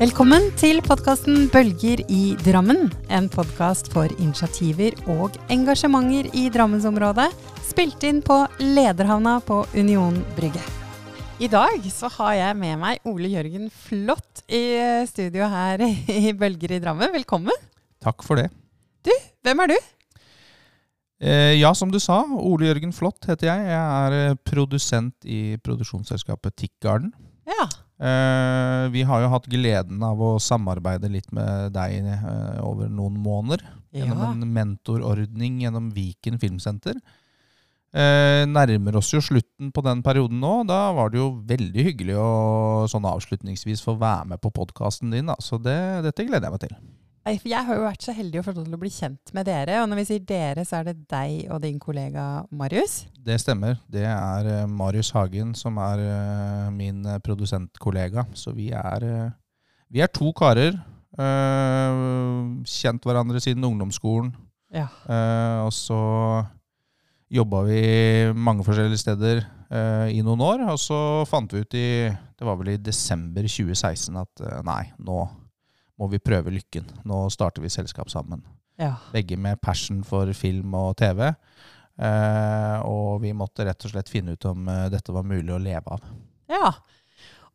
Velkommen til podkasten Bølger i Drammen. En podkast for initiativer og engasjementer i Drammensområdet. Spilt inn på Lederhavna på Union Brygge. I dag så har jeg med meg Ole Jørgen Flått i studio her i Bølger i Drammen. Velkommen. Takk for det. Du, hvem er du? Eh, ja, som du sa, Ole Jørgen Flått heter jeg. Jeg er produsent i produksjonsselskapet Tick Garden. Ja. Eh, vi har jo hatt gleden av å samarbeide litt med deg eh, over noen måneder. Gjennom Ja. en mentorordning gjennom Viken Filmsenter. Eh, nærmer oss jo slutten på den perioden nå. Da var det jo veldig hyggelig å sånn avslutningsvis få være med på podkasten din. Så det, dette gleder jeg meg til. Jeg har jo vært så heldig å få lov til å bli kjent med dere. Og når vi sier dere, så er det deg og din kollega Marius. Det stemmer. Det er eh, Marius Hagen som er eh, min eh, produsentkollega. Så vi er, vi er to karer. kjent hverandre siden ungdomsskolen. Ja. Og så jobba vi mange forskjellige steder i noen år. Og så fant vi ut i Det var vel i desember 2016 at nei, nå må vi prøve lykken. Nå starter vi selskap sammen. ja. Begge med passion for film og TV. Eh, og vi måtte rett og slett finne ut om eh, dette var mulig å leve av. Ja.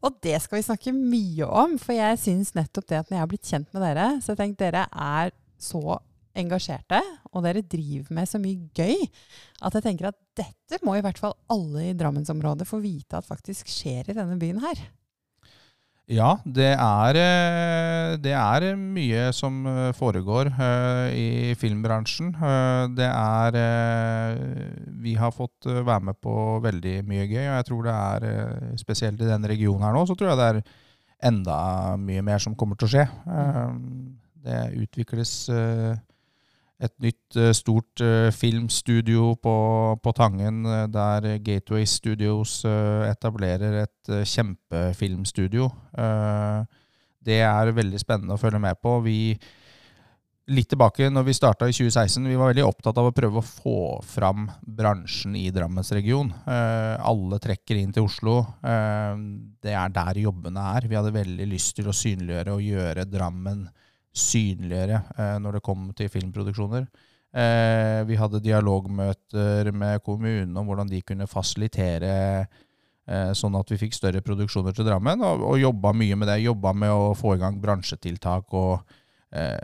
Og det skal vi snakke mye om, for jeg syns nettopp det at når jeg har blitt kjent med dere, så jeg tenkte dere er så engasjerte, og dere driver med så mye gøy, at jeg tenker at dette må i hvert fall alle i Drammensområdet få vite at faktisk skjer i denne byen her. Ja, det er, eh, det er mye som eh, foregår eh, i filmbransjen. Det er Vi har fått være med på veldig mye gøy, og jeg tror det er spesielt i denne regionen her nå, så tror jeg det er enda mye mer som kommer til å skje. Eh, Det utvikles et nytt eh, stort eh, filmstudio på, på Tangen, eh, der Gateway Studios etablerer et kjempefilmstudio. Det er veldig spennende å følge med på. Vi, litt tilbake når vi starta i 2016, vi var veldig opptatt av å prøve å få fram bransjen i Drammensregionen. Eh, alle trekker inn til Oslo. Det er der jobbene er. Vi hadde veldig lyst til å synliggjøre og gjøre Drammen synligere eh, når det kom til filmproduksjoner. Eh, vi hadde dialogmøter med kommunen om hvordan de kunne fasilitere eh, sånn at vi fikk større produksjoner til Drammen, og, og jobba mye med det. Jobba med å få i gang bransjetiltak og eh,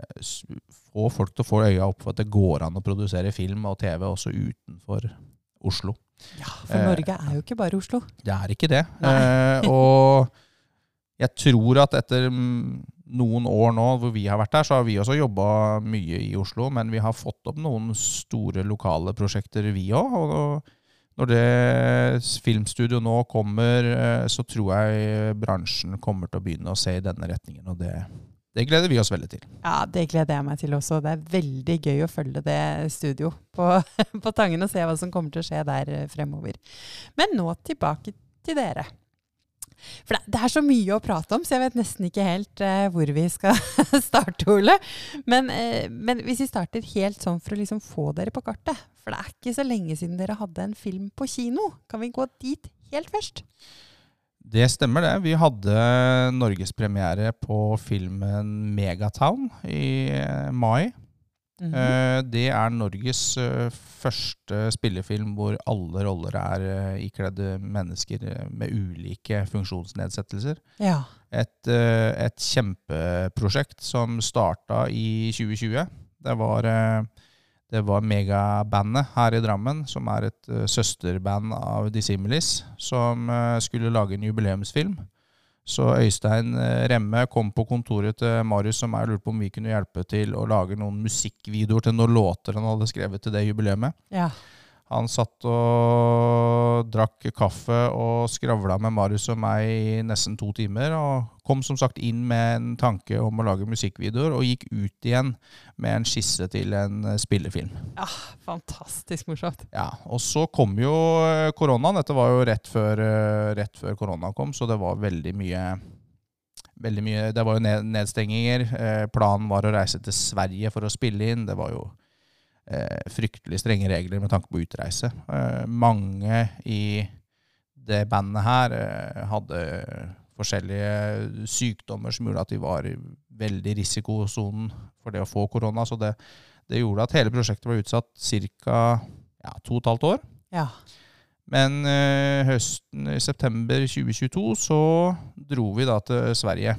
få folk til å få øya opp for at det går an å produsere film og TV også utenfor Oslo. Ja, For Eh, Norge er jo ikke bare Oslo. Det er ikke det. Eh, og jeg tror at etter mm, noen år nå hvor vi har vært der, så har vi også jobba mye i Oslo, men vi har fått opp noen store lokale prosjekter, vi òg. Og når det filmstudio nå kommer, eh, så tror jeg bransjen kommer til å begynne å se i denne retningen, og det, det gleder vi oss veldig til. Ja, det gleder jeg meg til også. Det er veldig gøy å følge det studio på, på Tangen og se hva som kommer til å skje der eh, fremover. Men nå tilbake til dere. For det, er så mye å prate om, så jeg vet nesten ikke helt uh, hvor vi skal starte, Ole. Men, uh, men hvis vi starter helt sånn for å liksom få dere på kartet For det er ikke så lenge siden dere hadde en film på kino. Kan vi gå dit helt først? Det stemmer det. Vi hadde norgespremiere på filmen Megatown i eh, mai. Mhm. Eh, Det er Norges eh, første spillefilm hvor alle roller er eh, ikledd mennesker med ulike funksjonsnedsettelser. Ja. Et, et kjempeprosjekt som starta i 2020. Det var, det var Megabandet her i Drammen, som er et søsterband av Dissimilis, som skulle lage en jubileumsfilm. Så Øystein eh, Remme kom på kontoret til Marius som jeg lurte på om vi kunne hjelpe til å lage noen musikkvideoer til noen låter han hadde skrevet til det jubileet. ja. Han satt og drakk kaffe og skravla med Marius og meg i nesten to timer. Og kom som sagt inn med en tanke om å lage musikkvideoer, og gikk ut igjen med en skisse til en spillefilm. Ja, Fantastisk morsomt. Ja, Og så kom jo eh, koronaen. Dette var jo rett før, eh, rett før koronaen kom, så det var veldig mye Veldig mye, Det var jo nedstenginger. Eh, planen var å reise til Sverige for å spille inn. Det var jo eh, fryktelig strenge regler med tanke på utreise. Eh, mange i det bandet her eh, hadde forskjellige sykdommer som gjorde at de var i veldig risikosonen for det å få korona. Så det, det gjorde at hele prosjektet var utsatt ca. Ja, to og et halvt år. Ja. Men eh, høsten i september 2022 så dro vi da til Sverige.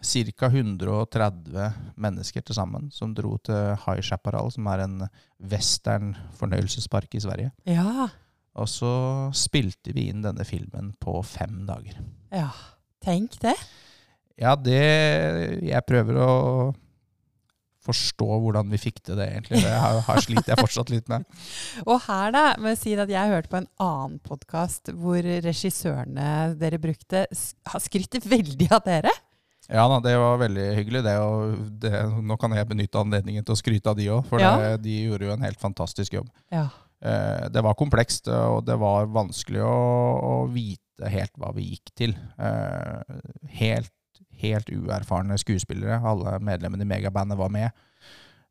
Ca. 130 mennesker til sammen som dro til High Chaparral, som er en western fornøyelsespark i Sverige. Ja. Og så spilte vi inn denne filmen på fem dager. ja. Tenk det. Ja, det Jeg prøver å forstå hvordan vi fikk til det, egentlig. Det har, har slitt jeg fortsatt litt med. Og her da, må jeg si at jeg hørte på en annen podkast hvor regissørene dere brukte, har skrytt veldig av dere. Ja da, det var veldig hyggelig. Det, det, nå kan jeg benytte anledningen til å skryte av de òg, for Ja. det, de gjorde jo en helt fantastisk jobb. Ja. Eh, det var komplekst, og det var vanskelig å, å vite helt hva vi gikk til. Eh, helt, helt uerfarne skuespillere. Alle medlemmene i megabandet var med.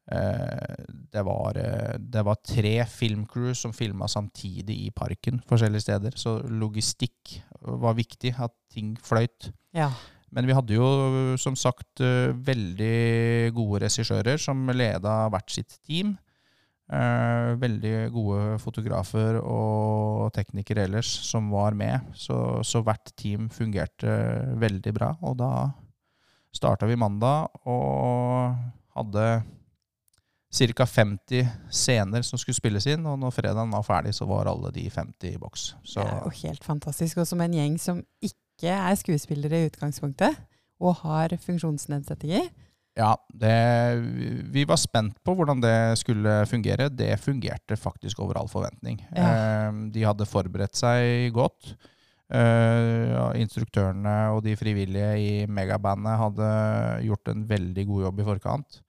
Eh, det, var, eh, det var tre filmcrew som filma samtidig i parken forskjellige steder, så logistikk var viktig. At ting fløyt. Ja. Men vi hadde jo som sagt eh, veldig gode regissører som leda hvert sitt team. Eh, veldig gode fotografer og teknikere ellers som var med. Så, så hvert team fungerte veldig bra. Og da starta vi mandag og hadde ca. 50 scener som skulle spilles inn. Og når fredagen var ferdig, så var alle de 50 i boks. Så Det er jo helt fantastisk. Og som en gjeng som ikke er skuespillere i utgangspunktet, og har funksjonsnedsettinger. Ja, det, vi var spent på hvordan det skulle fungere. Det fungerte faktisk over all forventning. Ja. Eh, De hadde forberedt seg godt. Eh, ja, Instruktørene og de frivillige i megabandet hadde gjort en veldig god jobb i forkant.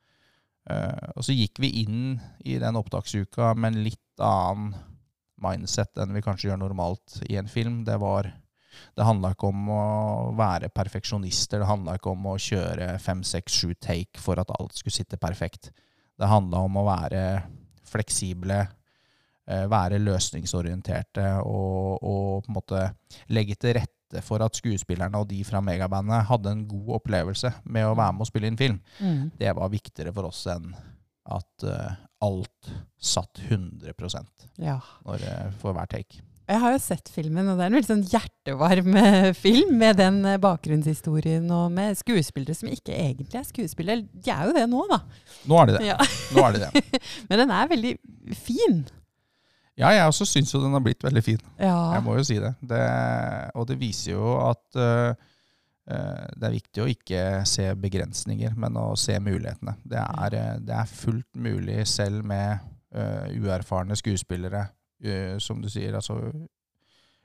Eh, Og så gikk vi inn i den opptaksuka med en litt annen mindset enn vi kanskje gjør normalt i en film. Det var det handla ikke om å være perfeksjonister. Det handla ikke om å kjøre fem, seks, sju take for at alt skulle sitte perfekt. Det handla om å være fleksible, eh, være løsningsorienterte og, og på en måte legge til rette for at skuespillerne og de fra megabandet hadde en god opplevelse med å være med og spille inn film. Det var viktigere for oss enn at uh, alt satt 100 Ja. når, uh, for hver take. Jeg har jo sett filmen, og det er en veldig sånn hjertevarm film med den eh, bakgrunnshistorien og med skuespillere som ikke egentlig er skuespillere. De er jo det nå, da. Nå er de det. Ja. Nå er de det. Men den er veldig fin. Ja, jeg også syns jo den har blitt veldig fin. Ja. Jeg må jo si det. det og det viser jo at øh, det er viktig å ikke se begrensninger, men å se mulighetene. Det er, det er fullt mulig selv med uh, uerfarne skuespillere, som du sier. altså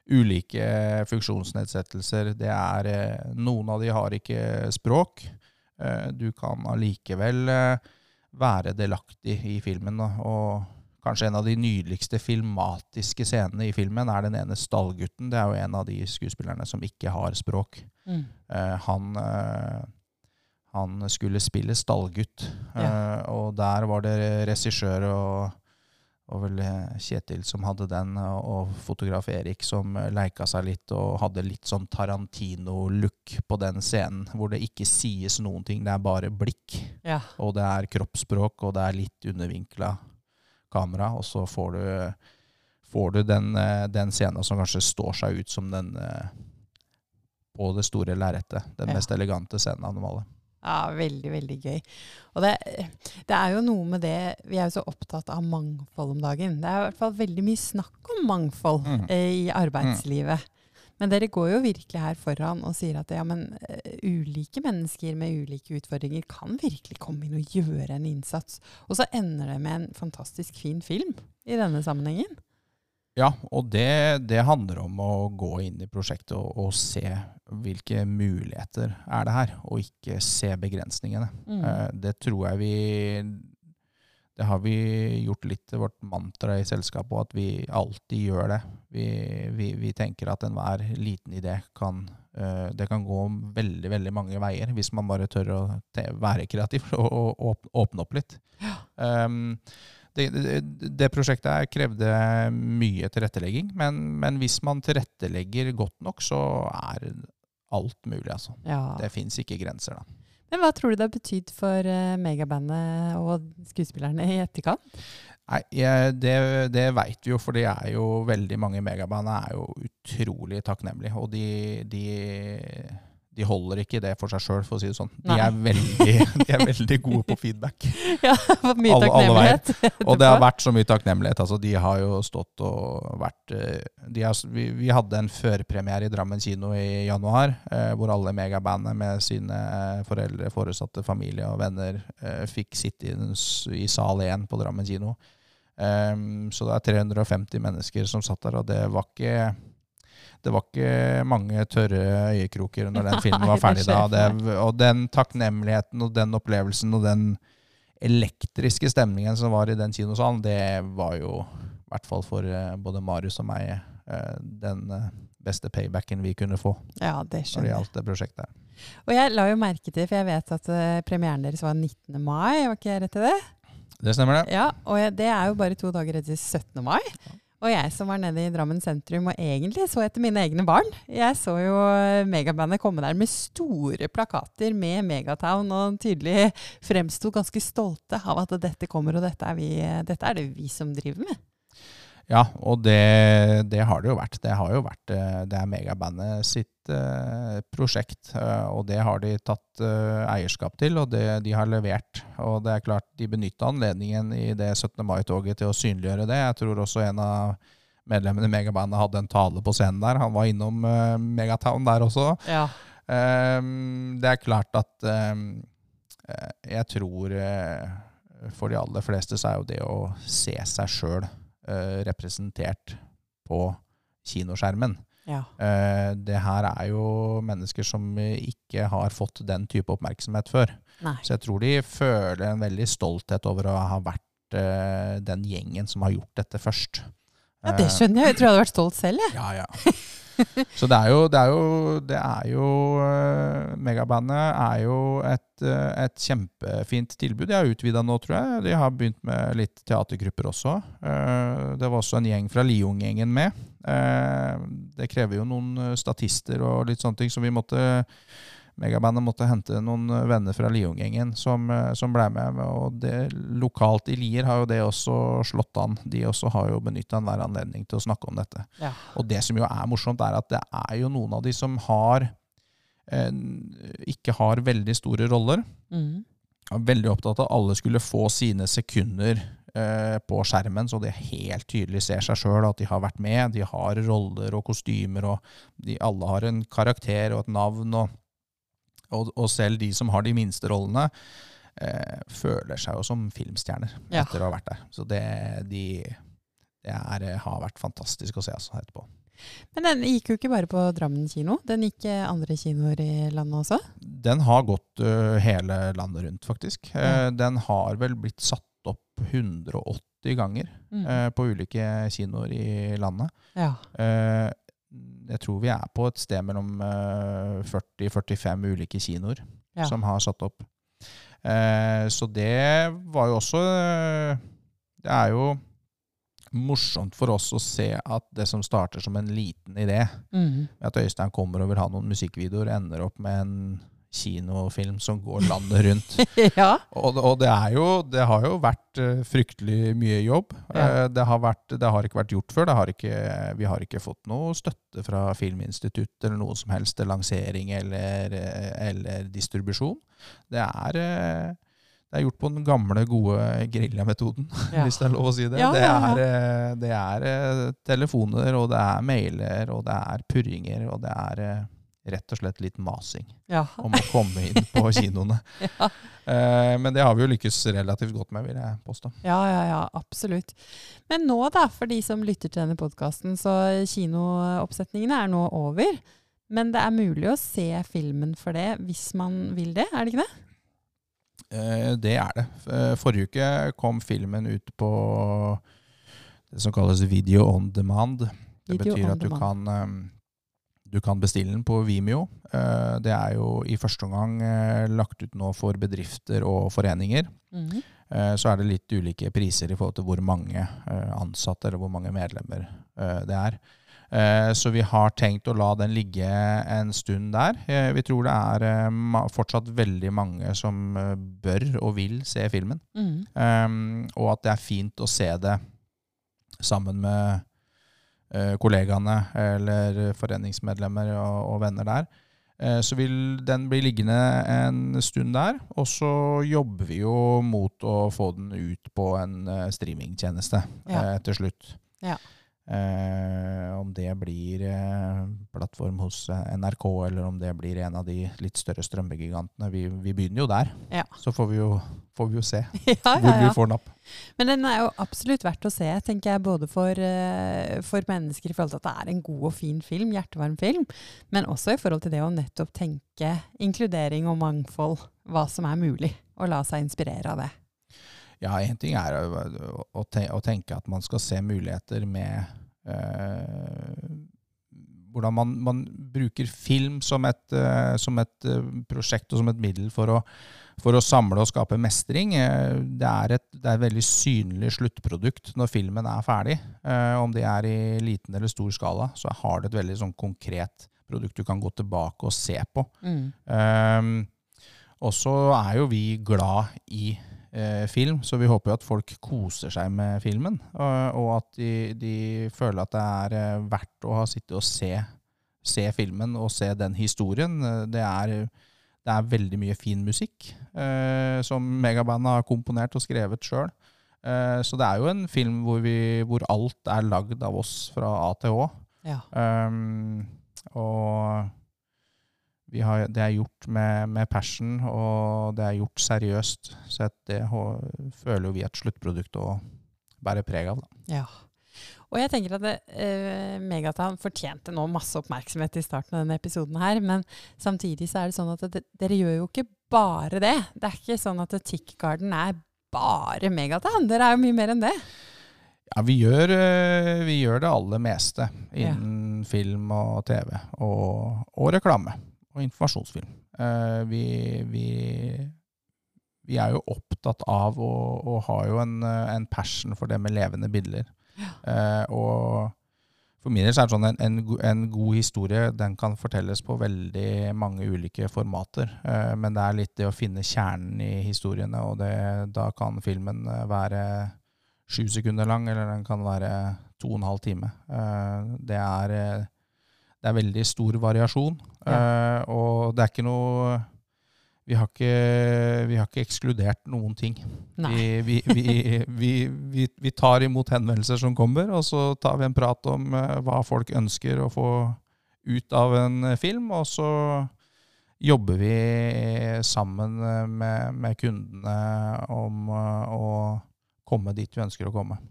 Ulike funksjonsnedsettelser. Det er, øh, noen av de har ikke språk. Eh, Du kan allikevel være delaktig i filmen. Da, og Kanskje en av de nydeligste filmatiske scenene i filmen er den ene stallgutten. Det er jo en av de skuespillerne som ikke har språk. Mm. Eh, han, eh, han skulle spille stallgutt, Ja. eh, og der var det regissør og, og vel eh, Kjetil som hadde den, og, og fotograf Erik som eh, leika seg litt og hadde litt sånn Tarantino-look på den scenen, hvor det ikke sies noen ting, det er bare blikk. Ja. Og det er kroppsspråk, og det er litt undervinkla kamera, og så får du, får du den, eh, den scenen som kanskje står seg ut som den på det store lerretet. Den Ja. mest elegante scenen av dem alle. Ja, veldig, veldig gøy. Og det, det er jo noe med det Vi er jo så opptatt av mangfold om dagen. Det er i hvert fall veldig mye snakk om mangfold Mm. eh, i arbeidslivet. Men dere går jo virkelig her foran og sier at ja, men eh, ulike mennesker med ulike utfordringer kan virkelig komme inn og gjøre en innsats. Og så ender det med en fantastisk fin film i denne sammenhengen. Ja, og det, det handler om å gå inn i prosjektet og, og se hvilke muligheter er det her, og ikke se begrensningene. Mm. Eh, Det tror jeg vi Det har vi gjort litt til vårt mantra i selskapet, at vi alltid gjør det. Vi, vi, vi tenker at enhver liten idé kan eh, Det kan gå veldig veldig mange veier, hvis man bare tør å være kreativ og, og åpne opp litt. Um, det, det, det prosjektet her krevde mye tilrettelegging, men, men hvis man tilrettelegger godt nok, så er alt mulig, altså. Ja. Det fins ikke grenser, da. Men hva tror du det har betydd for eh, megabandet og skuespillerne i etterkant? Nei, det, det veit vi jo, for det er jo veldig mange i megabandet er jo utrolig takknemlige. Og de, de, de holder ikke det for seg sjøl, for å si det sånn. De er, veldig, de er veldig gode på feedback. Ja, for mye Alle- alle takknemlighet. Og det har vært så mye takknemlighet. Altså, de har jo stått og vært eh, de har, vi, vi hadde en førpremiere i Drammen kino i januar, eh, hvor alle megabandet med sine eh, foreldre, foresatte, familie og venner eh, fikk sitte i, i sal 1 på Drammen kino. Um, så det er 350 mennesker som satt der, og det var ikke det var ikke mange tørre øyekroker når den filmen var ferdig da. Det, og den takknemligheten og den opplevelsen og den elektriske stemningen som var i den kinosalen, det var jo, i hvert fall for eh, både Marius og meg, eh, den eh, beste paybacken vi kunne få Ja, det når det skjønner jeg. gjaldt det prosjektet. Og jeg la jo merke til, for jeg vet at premieren deres var 19. mai, var ikke jeg rett i det? Det stemmer, det. Ja, og det er jo bare to dager etter 17. mai. Og jeg som var nede i Drammen sentrum og egentlig så etter mine egne barn. Jeg så jo eh, megabandet komme der med store plakater med Megatown og tydelig fremsto ganske stolte av at dette kommer, og dette er, vi, dette er det vi som driver med. Ja, og det, det har det jo vært. Det har jo vært eh, det er megabandet sitt prosjekt, eh, og det har de tatt eh, eierskap til, og det de har levert. Og det er klart, de benytta anledningen i det 17. mai-toget til å synliggjøre det. Jeg tror også en av medlemmene i megabandet hadde en tale på scenen der. Han var innom eh, Megatown der også. Ja. Ehm, det er klart at ehm, eh, jeg tror eh, for de aller fleste så er jo det å se seg sjøl representert på kinoskjermen. Ja. Eh, det her er jo mennesker som eh, ikke har fått den type oppmerksomhet før. Nei. Så jeg tror de føler en veldig stolthet over å ha vært eh, den gjengen som har gjort dette først. Ja, det skjønner jeg. Jeg tror jeg hadde vært stolt selv, jeg. Ja, ja. Så det er jo, det er jo, det er jo uh, Megabandet er jo et, uh, et kjempefint tilbud. De har utvida nå, tror jeg. De har begynt med litt teatergrupper også. Uh, Det var også en gjeng fra Liung-gjengen med. Det krever jo noen statister og litt sånne ting, så vi måtte Megabandet måtte hente noen eh, venner fra Liung-gjengen som, eh, som ble med. Og det, lokalt i Lier har jo det også slått an. De også har jo benytta enhver anledning til å snakke om dette. Ja. Og det som jo er morsomt, er at det er jo noen av de som har eh, ikke har veldig store roller. Mm. Er veldig opptatt av at alle skulle få sine sekunder eh, på skjermen, så de helt tydelig ser seg sjøl, at de har vært med. De har roller og kostymer, og de alle har en karakter og et navn. Og, og, og selv de som har de minste rollene, eh, føler seg jo som filmstjerner Ja. etter å ha vært der. Så det, de, det er, har vært fantastisk å se altså, etterpå. Men den gikk jo ikke bare på Drammen kino. Den gikk eh, andre kinoer i landet også. Den har gått uh, hele landet rundt, faktisk. Mm. Uh, den har vel blitt satt opp 180 ganger Mm. uh, på ulike kinoer i landet. Ja. Eh, jeg tror vi er på et sted mellom eh, 40-45 ulike kinoer Ja. som har satt opp. Eh, så det var jo også eh, Det er jo morsomt for oss å se at det som starter som en liten idé, Mm. at Øystein kommer og vil ha noen musikkvideoer, ender opp med en kinofilm som går landet rundt. ja. Og, og det, jo, det har jo vært eh, fryktelig mye jobb. Ja. Eh, det, har vært, det har ikke vært gjort før. Det har ikke, vi har ikke fått noe støtte fra Filminstituttet eller noe som helst til lansering eller, eh, eller distribusjon. Det er, det er gjort på den gamle, gode Grilja-metoden, Ja. hvis det er lov å si det. Ja, det, er, det er telefoner, og det er mailer, og det er purringer, og det er rett og slett litt masing Ja. om å komme inn på kinoene. Ja. Eh, men det har vi jo lykkes relativt godt med, vil jeg påstå. ja, ja, ja, absolutt. Men nå, da, for de som lytter til denne podkasten, så kinooppsetningene er nå over. Men det er mulig å se filmen for det hvis man vil det, er det ikke det? Eh, det er det. Eh, Forrige uke kom filmen ut på det som kalles video on demand. Det Video betyr at du demand. kan, eh, du kan bestille den på Vimeo. Eh, Det er jo i første omgang eh, lagt ut nå for bedrifter og foreninger. Mm -hmm. Så er det litt ulike priser i forhold til hvor mange ansatte eller hvor mange medlemmer det er. Så vi har tenkt å la den ligge en stund der. Vi tror det er fortsatt veldig mange som bør og vil se filmen. Mm. Um, og at det er fint å se det sammen med kollegaene eller foreningsmedlemmer og, og venner der. Eh, så vil den bli liggende en stund der. Og så jobber vi jo mot å få den ut på en eh, streamingtjeneste Ja. eh, til slutt. Ja. Eh, om det blir eh, plattform hos eh, NRK, eller om det blir en av de litt større strømmegigantene. Vi, vi begynner jo der. Ja. Så får vi jo, får vi jo se ja, hvor ja, vi får får napp. Men den er jo absolutt verdt å se, tenker jeg, både for, eh, for mennesker i forhold til at det er en god og fin film, hjertevarm film, men også i forhold til det å nettopp tenke inkludering og mangfold, hva som er mulig, og la seg inspirere av det. Ja, én ting er å, å, te- å tenke at man skal se muligheter med eh, Hvordan man, man bruker film som et, eh, som et eh, prosjekt og som et middel for å, for å samle og skape mestring. Det, er et, det er et veldig synlig sluttprodukt når filmen er ferdig. Om det er i liten eller stor skala, så har det et veldig sånn konkret produkt du kan gå tilbake og se på. Mm. Um, og så er jo vi glad i eh, film, så vi håper jo at folk koser seg med filmen. Og, og at de, de føler at det er eh, verdt å ha sittet og se, se filmen og se den historien. Det er, det er veldig mye fin musikk eh, som megabandet har komponert og skrevet sjøl. Eh, så det er jo en film hvor, vi, hvor alt er lagd av oss fra A til Å. Ja. Um, og har, det er gjort med, med passion, og det er gjort seriøst. Så det føler jo vi at sluttproduktet å bære preg av. Da. Ja. Og jeg tenker at det, eh, Megatan fortjente nå masse oppmerksomhet i starten av denne episoden her, men samtidig så er det sånn at det, dere gjør jo ikke bare det. Det er ikke sånn at Tick Garden er bare Megatan. Dere er jo mye mer enn det. Ja, vi gjør, eh, vi gjør det aller meste innen film og TV, og, og reklame. Og informasjonsfilm. Eh, vi, vi, vi er jo opptatt av og, og har jo en, eh, en passion for det med levende bilder. Eh, og for min del så er det sånn en, en, en god historie den kan fortelles på veldig mange ulike formater. Eh, men det er litt det å finne kjernen i historiene, og det, da kan filmen være sju sekunder lang, eller den kan være to og en halv time. Eh, det, er, det er veldig stor variasjon, eh, og det er ikke noe vi har, ikke, vi har ikke ekskludert noen ting. Vi, vi, vi, vi, vi, vi tar imot henvendelser som kommer, og så tar vi en prat om eh, hva folk ønsker å få ut av en eh, film, og så jobber vi sammen eh, med, med kundene om å komme dit vi ønsker å komme.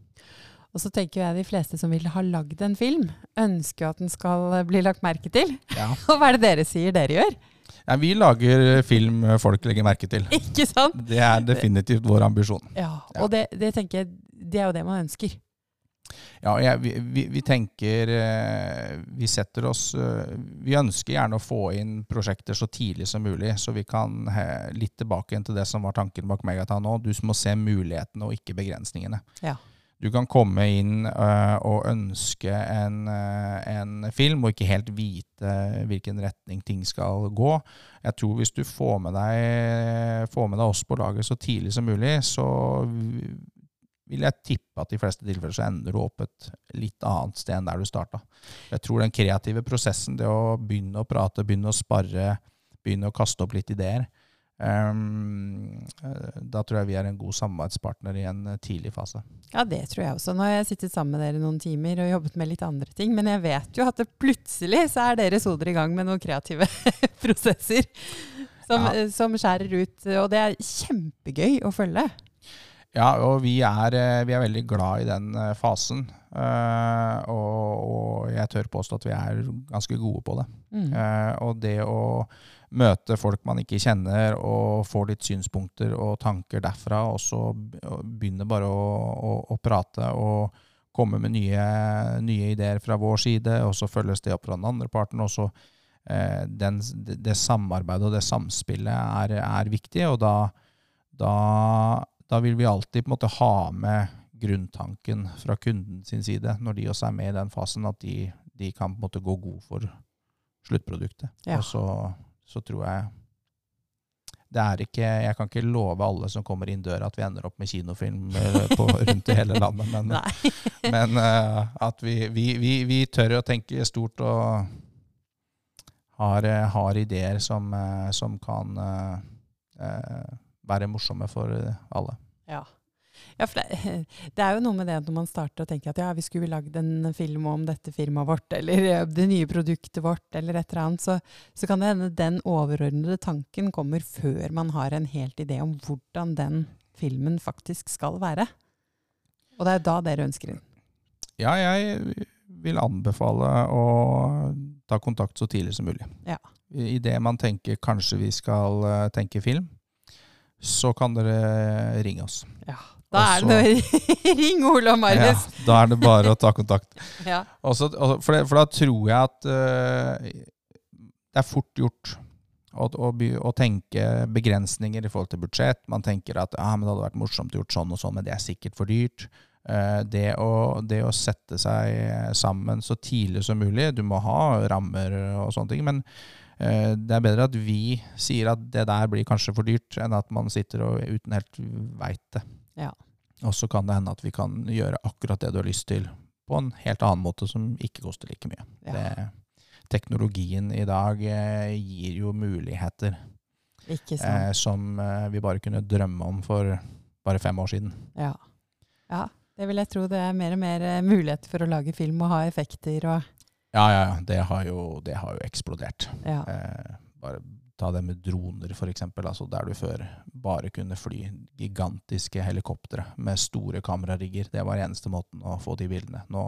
Og så tenker jeg de fleste som vil ha lagd en film, ønsker at den skal bli lagt merke til. Ja. Og hva er det dere sier dere gjør? Ja, vi lager film folk legger merke til. Ikke sant? Det er definitivt vår ambisjon. Ja, og det, det tenker jeg, det er jo det man ønsker. Ja, ja vi, vi, vi tenker eh, Vi setter oss eh, Vi ønsker gjerne å få inn prosjekter så tidlig som mulig, så vi kan litt tilbake til det som var tanken bak Megatan nå. Du må se mulighetene og ikke begrensningene. Ja. Du kan komme inn uh, og ønske en, uh, en film, og ikke helt vite hvilken retning ting skal gå. Jeg tror hvis du får med deg, får med deg oss på laget så tidlig som mulig, så vil jeg tippe at i fleste tilfeller så ender du opp et litt annet sted enn der du starta. Jeg tror den kreative prosessen, det å begynne å prate, begynne å sparre, begynne å kaste opp litt ideer, eh, da tror jeg vi er en god samarbeidspartner i en eh, tidlig fase. Ja, det tror jeg også. Nå har jeg sittet sammen med dere noen timer og jobbet med litt andre ting, men jeg vet jo at det plutselig så er deres hoder i gang med noen kreative prosesser som, Ja. som skjærer ut, og det er kjempegøy å følge. Ja, og vi er, eh, vi er veldig glad i den eh, fasen. eh, og, og jeg tør påstå at vi er ganske gode på det. Mm. Eh, og det å møte folk man ikke kjenner, og få litt synspunkter og tanker derfra, og så begynne bare å, å, å prate og komme med nye, nye ideer fra vår side, og så følges det opp fra den andre parten. og så eh, den, det, det samarbeidet og det samspillet er, er viktig, og da, da, da vil vi alltid på en måte ha med grunntanken fra kunden sin side, når de også er med i den fasen, at de, de kan på en måte gå god for sluttproduktet. Ja. Og så, så tror jeg det er ikke, Jeg kan ikke love alle som kommer inn døra at vi ender opp med kinofilm eh, på, rundt i hele landet, men, men uh, at vi, vi, vi, vi tør å tenke stort og har, eh, har ideer som, som kan uh, være morsomme for alle. Ja. Ja, det, det er jo noe med det når man starter å tenke at ja, vi skulle lagd en film om dette firmaet vårt, eller det nye produktet vårt, eller et eller annet, så, så kan det hende den overordnede tanken kommer før man har en helt idé om hvordan den filmen faktisk skal være. Og det er da dere ønsker den. Ja, jeg vil anbefale å ta kontakt så tidlig som mulig. Ja. Idet man tenker kanskje vi skal eh, tenke film, så kan dere ringe oss. Ja. Da er det noe Ring Ole og Marius! Ja, da er det bare å ta kontakt. Ja. Også, også, for, det, for da tror jeg at uh, det er fort gjort å, å, å tenke begrensninger i forhold til budsjett. Man tenker at ah, men det hadde vært morsomt gjort sånn og sånn, men det er sikkert for dyrt. Uh, det, å, det å sette seg sammen så tidlig som mulig Du må ha rammer og sånne ting, men det er bedre at vi sier at det der blir kanskje for dyrt, enn at man sitter og uten helt veit det. Ja. Og så kan det hende at vi kan gjøre akkurat det du har lyst til, på en helt annen måte som ikke koster like mye. Ja. Det, teknologien i dag eh, gir jo muligheter eh, som eh, vi bare kunne drømme om for bare fem år siden. Ja. ja. Det vil jeg tro. Det er mer og mer eh, muligheter for å lage film og ha effekter og Ja, ja, ja. Det har jo, det har jo eksplodert. Ja. Eh, bare ta det med droner, for eksempel. Altså der du før bare kunne fly gigantiske helikoptre med store kamerarigger. Det var eneste måten å få de bildene. Nå,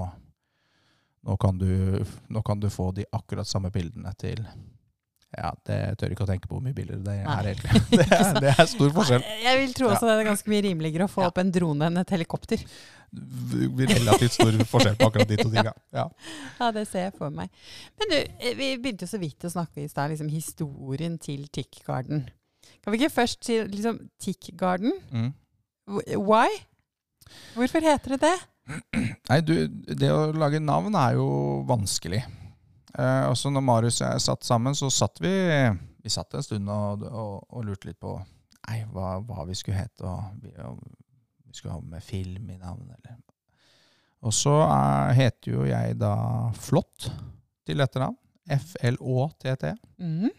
nå, kan, du, nå kan du få de akkurat samme bildene til Ja, det tør ikke å tenke på hvor mye billigere det er egentlig. Det er, det er stor forskjell. Jeg vil tro også det er ganske mye rimeligere å få Ja. opp en drone enn et helikopter. Relativt stor forskjell på akkurat de to tinga. Ja. Ja, det ser jeg for meg. Men du, eh, vi begynte jo så vidt å snakke i stad, liksom historien til Tick Garden. Kan vi ikke først si liksom Tick Garden? Mm. Why? Hvorfor heter det det? Nei, du, det å lage navn er jo vanskelig. Eh, også når Marius og jeg satt sammen, så satt vi Vi satt en stund og, og, og lurte litt på nei, hva, hva vi skulle hete. Og vi, og vi skulle ha med film i navnet, eller Og så er, heter jo jeg da Flått til etternavn. F-L-Å-T-T. Mm.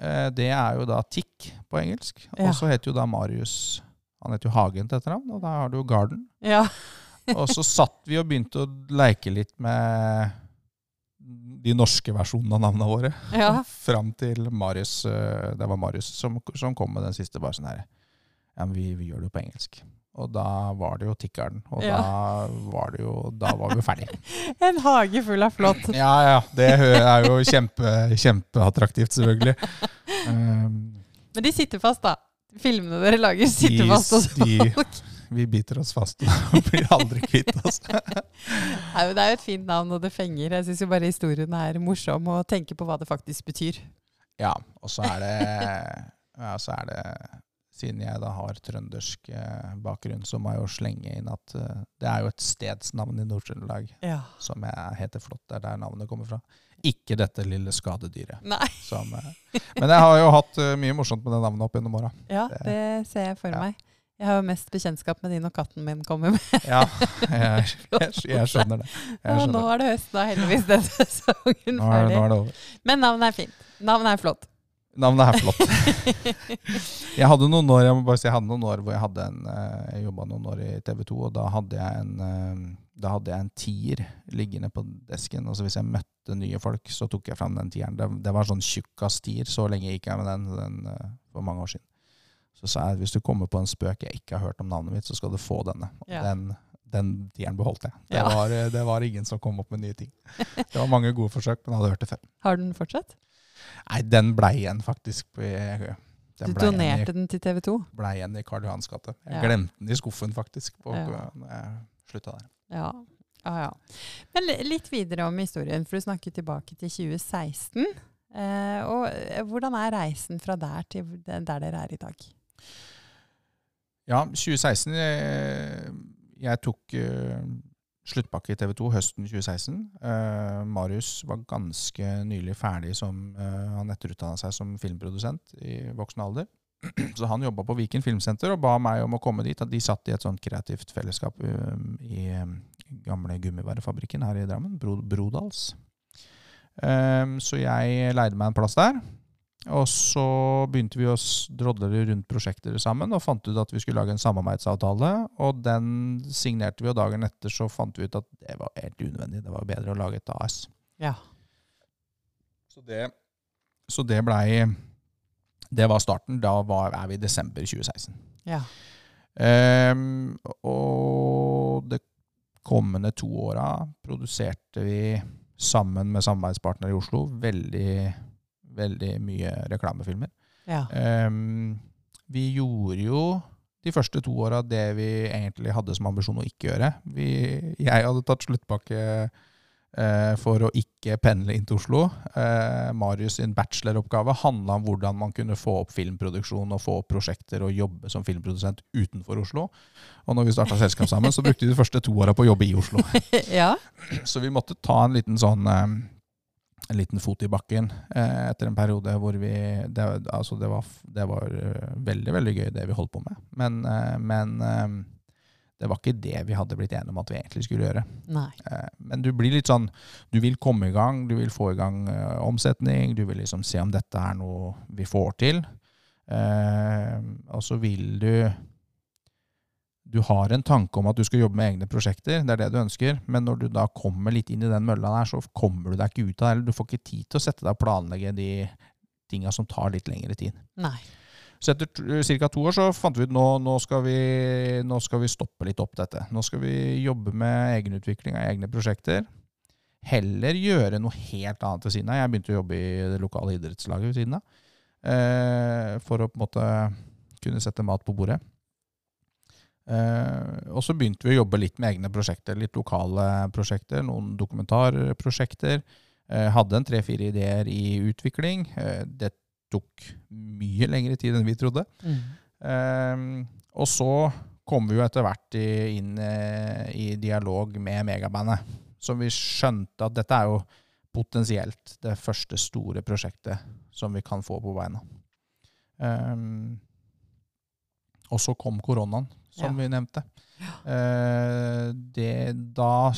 Eh, det er jo da Tick på engelsk. Ja. Og så heter jo da Marius Han heter jo Hagen til etternavn, og da har du jo Garden. Ja. Og så satt vi og begynte å leke litt med de norske versjonene av navnene våre. ja. Fram til Marius eh, Det var Marius som, som kom med den siste. bare sånn her Ja, men vi, vi gjør det jo på engelsk. Og da var det jo Tikkeren. Og Ja. da var det jo Da var vi jo ferdig. En hage full av flått. Ja, ja. Det er jo kjempe, kjempeattraktivt, selvfølgelig. Um, Men de sitter fast, da. Filmene dere lager, sitter de- fast hos de- folk. Vi biter oss fast og blir aldri kvitt oss. Nei, men Det er jo et fint navn, og det fenger. Jeg syns bare historien er morsom, og tenke på hva det faktisk betyr. Ja, og så er det, ja, så er det Siden jeg da har trøndersk eh, bakgrunn, så må jeg jo slenge inn at eh, det er jo et stedsnavn i Nord-Trøndelag Ja. som heter Flått. Det er der navnet kommer fra. Ikke dette lille skadedyret. Som, eh, men jeg har jo hatt mye morsomt med det navnet opp gjennom åra. Ja, Det- det ser jeg for Ja. meg. Jeg har jo mest bekjentskap med de når katten min kommer med. Ja, jeg, jeg, jeg skjønner det. Jeg skjønner. nå er det høst, da heldigvis den sesongen er, ferdig. nå er det over. Men navnet er fint. Navnet er flott. Navnet er flott. Jeg hadde noen år jeg må bare si, jeg hadde noen år hvor jeg hadde en eh, Jeg jobba noen år i TV 2, og da hadde jeg en eh, da hadde jeg en tier liggende på desken. og så Hvis jeg møtte nye folk, så tok jeg fram den tieren. Det, det var sånn tjukkas tier. Så lenge gikk jeg med den, den eh, for mange år siden. Så sa jeg hvis du kommer på en spøk jeg ikke har hørt om navnet mitt, så skal du få denne. Ja. Den, den tieren beholdt jeg. Det, Ja. var, eh, det var ingen som kom opp med nye ting. Det var mange gode forsøk, men jeg hadde hørt det før. Har den fortsatt? Nei, den blei igjen faktisk. den Du donerte i- den til TV 2? blei igjen i Karl Johans gate. Jeg Ja. glemte den i skuffen, faktisk. På, Ja. når jeg slutta der. Ja. ja, ja. Men litt videre om historien, for du snakker tilbake til 2016. Eh, og eh, hvordan er reisen fra der til der dere er i dag? Ja, 2016 jeg, jeg tok eh, sluttpakke i TV 2 høsten 2016. Eh, Marius var ganske nylig ferdig som eh, Han etterutdanna seg som filmprodusent i voksen alder. Så han jobba på Viken Filmsenter og ba meg om å komme dit. De satt i et sånt kreativt fellesskap i gamle gummivarefabrikken her i Drammen, Brodals. Så jeg leide meg en plass der. Og så begynte vi å drodle rundt prosjekter sammen og fant ut at vi skulle lage en samarbeidsavtale. Og den signerte vi, og dagen etter så fant vi ut at det var helt unødvendig. Det var bedre å lage et AS. Ja. Så det, så det blei Det var starten. Da var, er vi i desember 2016. ja. Um, og det kommende to åra produserte vi sammen med samarbeidspartnere i Oslo veldig, veldig mye reklamefilmer. ja. Um, vi gjorde jo de første to åra det vi egentlig hadde som ambisjon å ikke gjøre. Vi, jeg hadde tatt sluttpakke eh, for å ikke pendle inn til Oslo. Eh, Marius sin bacheloroppgave handla om hvordan man kunne få opp filmproduksjon og få opp prosjekter og jobbe som filmprodusent utenfor Oslo. Og når vi starta selskap sammen, så brukte vi de første to åra på å jobbe i Oslo. ja. Så vi måtte ta en liten sånn eh, en liten fot i bakken eh, etter en periode hvor vi Det, altså det var, det var eh, veldig, veldig gøy, det vi holdt på med. Men, eh, men eh, det var ikke det vi hadde blitt enige om at vi egentlig skulle gjøre. Nei. Eh, men du blir litt sånn Du vil komme i gang, du vil få i gang eh, omsetning, du vil liksom se om dette er noe vi får til. Eh, og så vil du Du har en tanke om at du skal jobbe med egne prosjekter, det er det du ønsker, men når du da kommer litt inn i den mølla der, så kommer du deg ikke ut av det. Eller du får ikke tid til å sette deg og planlegge de tinga som tar litt lengre tid. Nei. Så etter ca. to år så fant vi ut nå, nå, skal vi, nå skal vi stoppe litt opp dette. Nå skal vi jobbe med egenutvikling av egne prosjekter. Heller gjøre noe helt annet ved siden av. Jeg begynte å jobbe i det lokale idrettslaget ved siden av. Eh, for å på en måte kunne sette mat på bordet. Eh, og så begynte vi å jobbe litt med egne prosjekter. Litt lokale prosjekter, noen dokumentarprosjekter. Eh, hadde en tre-fire ideer i utvikling. Eh, det tok mye lengre tid enn vi trodde. Mm. Og så kom vi jo etter hvert i, inn i dialog med megabandet. Så vi skjønte at dette er jo potensielt det første store prosjektet som vi kan få på beina. Og så kom koronaen, som Ja. vi nevnte. Eh, det, da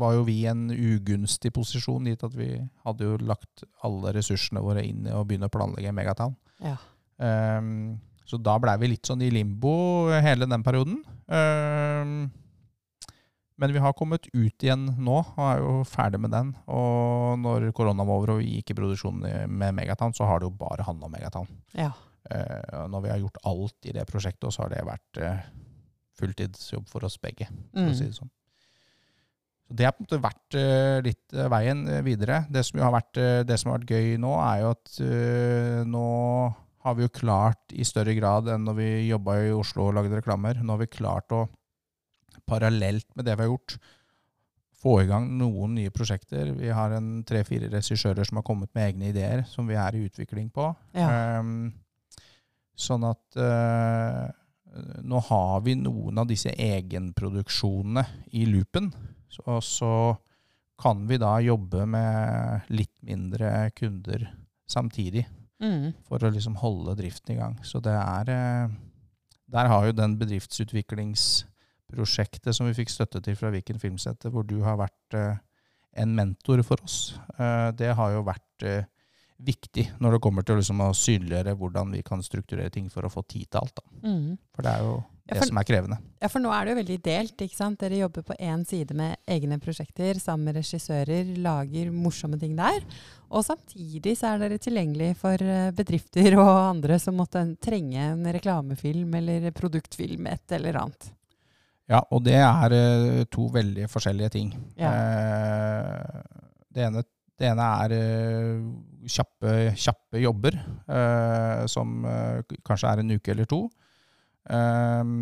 var jo vi i en ugunstig posisjon, gitt at vi hadde jo lagt alle ressursene våre inn i å begynne å planlegge Megatown. Ja. Ehm, så da blei vi litt sånn i limbo hele den perioden. Ehm, men vi har kommet ut igjen nå, og er jo ferdig med den. Og når korona var over og vi gikk i produksjon med Megatown, så har det jo bare handla om Megatown. Ja. Uh, når vi har gjort alt i det prosjektet, så har det vært eh, fulltidsjobb for oss begge for å si Mm. det sånn. Så Det har på en måte vært eh, litt eh, veien eh, videre. Det som, har vært, det som har vært gøy nå, er jo at nå har vi jo klart i større grad enn når vi jobba i Oslo og lagde reklamer. Nå har vi klart å, parallelt med det vi har gjort, få i gang noen nye prosjekter. Vi har en tre-fire regissører som har kommet med egne ideer, som vi er i utvikling på. Ja. Um, sånn at eh, nå har vi noen av disse egenproduksjonene i loopen. Så, så kan vi da jobbe med litt mindre kunder samtidig Mm. for å liksom holde driften i gang. Så det er eh, Der har jo den bedriftsutviklingsprosjektet som vi fikk støtte til fra Viken Filmsenter, hvor du har vært eh, en mentor for oss, eh, det har jo vært viktig når det kommer til liksom å synliggjøre hvordan vi kan strukturere ting for å få tid til alt. Mm. For det er jo Ja, det for- som er krevende. Ja, for nå er det jo veldig delt. ikke sant? Dere jobber på én side med egne prosjekter sammen med regissører, lager morsomme ting der. Og samtidig så er dere tilgjengelig for eh, bedrifter og andre som måtte trenge en reklamefilm eller produktfilm, et eller annet. Ja, og det er eh, to veldig forskjellige ting. Ja. Eh, det, ene, det ene er eh, kjappe, kjappe jobber, eh, som eh, kanskje er en uke eller to. Eh,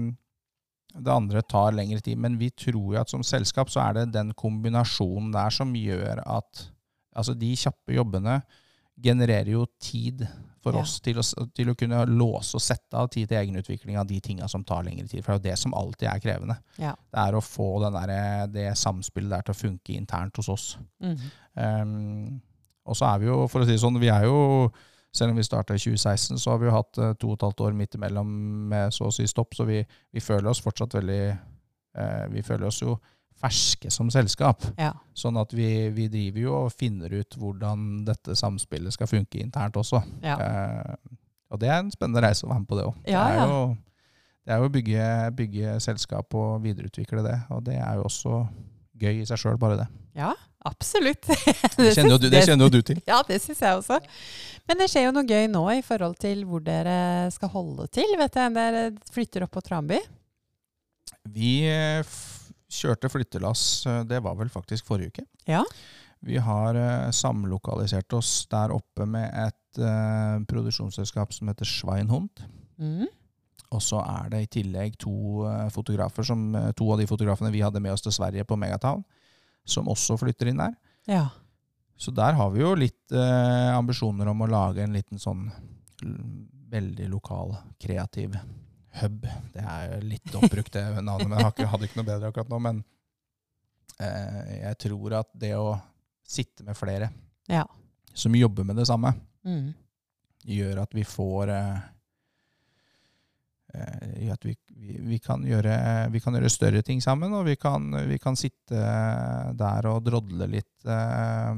det andre tar lengre tid, men vi tror jo at som selskap så er det den kombinasjonen der som gjør at altså de kjappe jobbene genererer jo tid for Ja. oss til å, til å kunne låse og sette av tid til egenutvikling av de tinga som tar lengre tid. For det er jo det som alltid er krevende. Ja. Det er å få den der, det samspillet der til å funke internt hos oss. Mm. Um, og så er vi jo, for å si det sånn, vi er jo selv om vi starta i 2016, så har vi jo hatt eh, to og et halvt år midt imellom med så å si stopp, så vi, vi føler oss fortsatt veldig eh, Vi føler oss jo ferske som selskap. Ja. Sånn at vi, vi driver jo og finner ut hvordan dette samspillet skal funke internt også. Ja. Eh, og det er en spennende reise å være med på det òg. Ja, det er jo, det er jo å bygge, bygge selskap og videreutvikle det. Og det er jo også gøy i seg sjøl, bare det. ja, absolutt. Det kjenner jo du, det kjenner jo du til. Ja, det syns jeg også. Men det skjer jo noe gøy nå i forhold til hvor dere skal holde til. Vet jeg, Dere flytter opp på Tranby. Vi eh, kjørte flyttelass, eh, det var vel faktisk forrige uke. Ja. Vi har eh, samlokalisert oss der oppe med et uh, produksjonsselskap som heter Schweinhund. Mm. Og så er det i tillegg to uh, fotografer, som, to av de fotografene vi hadde med oss til Sverige på Megatown, som også flytter inn der. Ja. Så der har vi jo litt uh, ambisjoner om å lage en liten sånn veldig lokal, kreativ hub. Det er jo litt oppbrukt, det navnet, men jeg ikke- hadde ikke noe bedre akkurat nå. Men eh, jeg tror at det å sitte med flere Ja. som jobber med det samme, Mm. gjør at vi får eh, eh, at vi, vi, vi, kan gjøre, vi kan gjøre større ting sammen, og vi kan, vi kan sitte der og drodle litt eh,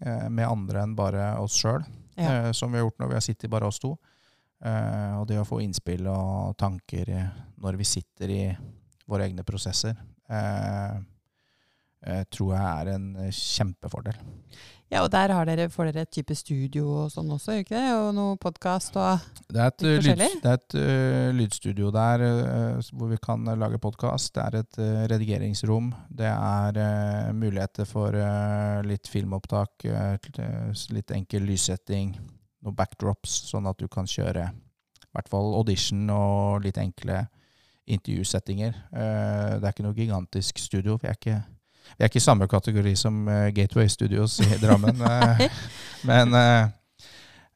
eh, med andre enn bare oss sjøl, Ja. eh, som vi har gjort når vi har sittet bare oss to. Eh, og det å få innspill og tanker når vi sitter i våre egne prosesser, uh, uh, tror jeg er en kjempefordel. ja, og der har dere, får dere et type studio og sånn også, ikke det? Og noe podkast og Det er et, Litt uh, forskjellig? det er et uh, lydstudio der uh, hvor vi kan uh, lage podkast. Det er et uh, redigeringsrom. Det er uh, muligheter for uh, litt filmopptak, uh, uh, litt enkel lyssetting, noen backdrops, sånn at du kan kjøre i hvert fall audition og litt enkle intervjusettinger. Uh, det er ikke noe gigantisk studio. Vi er ikke, vi er ikke i samme kategori som uh, Gateway Studios i Drammen. uh, men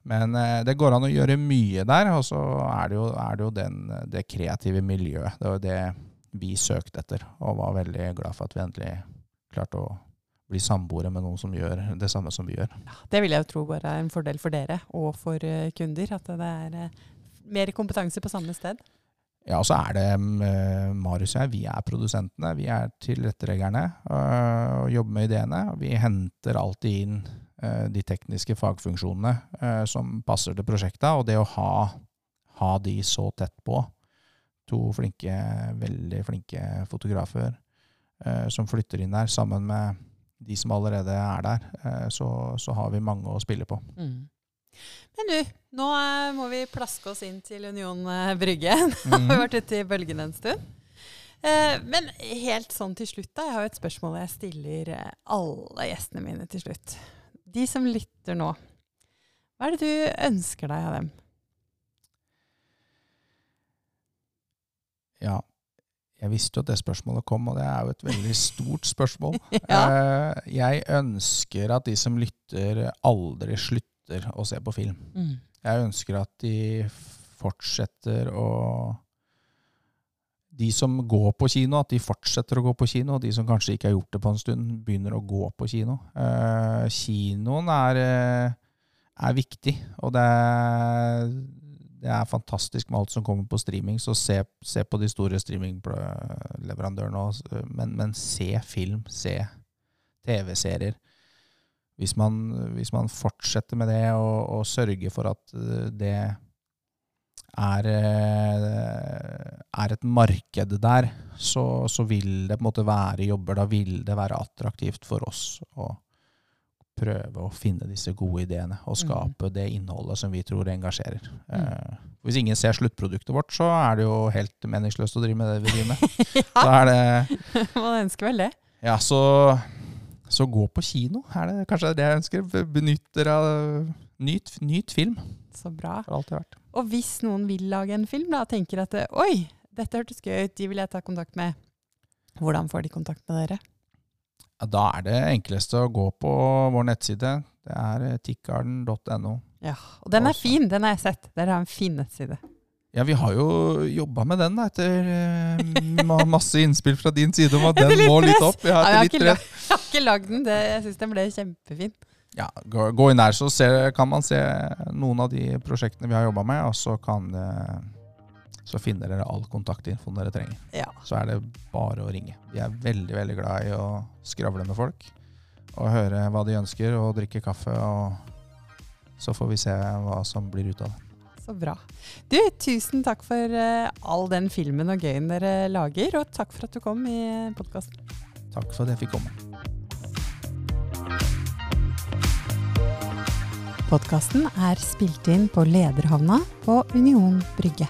men eh, det går an å gjøre mye der, og så er det jo, er det, jo den, det kreative miljøet. Det var det vi søkte etter, og var veldig glad for at vi endelig klarte å bli samboere med noen som gjør det samme som vi gjør. Det vil jeg jo tro bare er en fordel for dere og for eh, kunder. At det er eh, mer kompetanse på samme sted. Ja, og så er det mm, Marius og jeg, vi er produsentene. Vi er tilretteleggerne øh, og jobber med ideene. Vi henter alltid inn øh, de tekniske fagfunksjonene øh, som passer til prosjektet. Og det å ha, ha de så tett på, to flinke, veldig flinke fotografer som flytter inn der sammen med de som allerede er der, øh, så, så har vi mange å spille på. Mm. Men du, nå eh, må vi plaske oss inn til Union eh, Brygge. Nå har vi Mhm. vært ute i bølgene en stund. Eh, men helt sånn til slutt, da. Jeg har jo et spørsmål jeg stiller eh, alle gjestene mine til slutt. De som lytter nå, hva er det du ønsker deg av dem? Ja, jeg visste jo at det spørsmålet kom, og det er jo et veldig stort spørsmål. Ja. Eh, Jeg ønsker at de som lytter, aldri slutter å se på film. Mm. Jeg ønsker at de fortsetter å De som går på kino, at de fortsetter å gå på kino. Og de som kanskje ikke har gjort det på en stund, begynner å gå på kino. Eh, kinoen er, eh, er viktig, og det er, det er fantastisk med alt som kommer på streaming. Så se, se på de store streamingleverandørene, også, men, men se film, se TV-serier. Hvis hvis man fortsetter med det og, og sørger for at eh, det er, eh, er et marked der, så, så vil det på en måte være jobber. Da vil det være attraktivt for oss å prøve å finne disse gode ideene og skape det innholdet som vi tror engasjerer. Eh, hvis ingen ser sluttproduktet vårt, så er det jo helt meningsløst å drive med det vi driver med. Da er det Man ønsker vel det. ja, så, så gå på kino, er det kanskje det jeg ønsker. Benytter av Nyt, nyt film, Så bra. Og hvis noen vil lage en film da, tenker at oi, dette hørtes gøy ut, de vil jeg ta kontakt med. Hvordan får de kontakt med dere? Ja, da er det enkleste å gå på vår nettside. Det er tikkarden.no. Ja, Og den er Også. fin, den har jeg sett. Dere har en fin nettside. Ja, vi har jo jobba med den da, etter uh, masse innspill fra din side om at den må litt opp. opp. har, Ja, jeg har ikke. Jeg har ikke lagd den. Det, jeg syns den ble kjempefin. Ja, gå, gå inn der, så ser, kan man se noen av de prosjektene vi har jobba med, og så kan eh, så finner dere all kontaktinfoen dere trenger. Ja. Så er det bare å ringe. Vi er veldig veldig glad i å skravle med folk og høre hva de ønsker, og drikke kaffe. og Så får vi se hva som blir ut av det. Så bra. Du, tusen takk for eh, all den filmen og gøyen dere lager, og takk for at du kom i podkasten. Takk for at jeg fikk komme. Podkasten er spilt inn på Lederhavna på Union Brygge.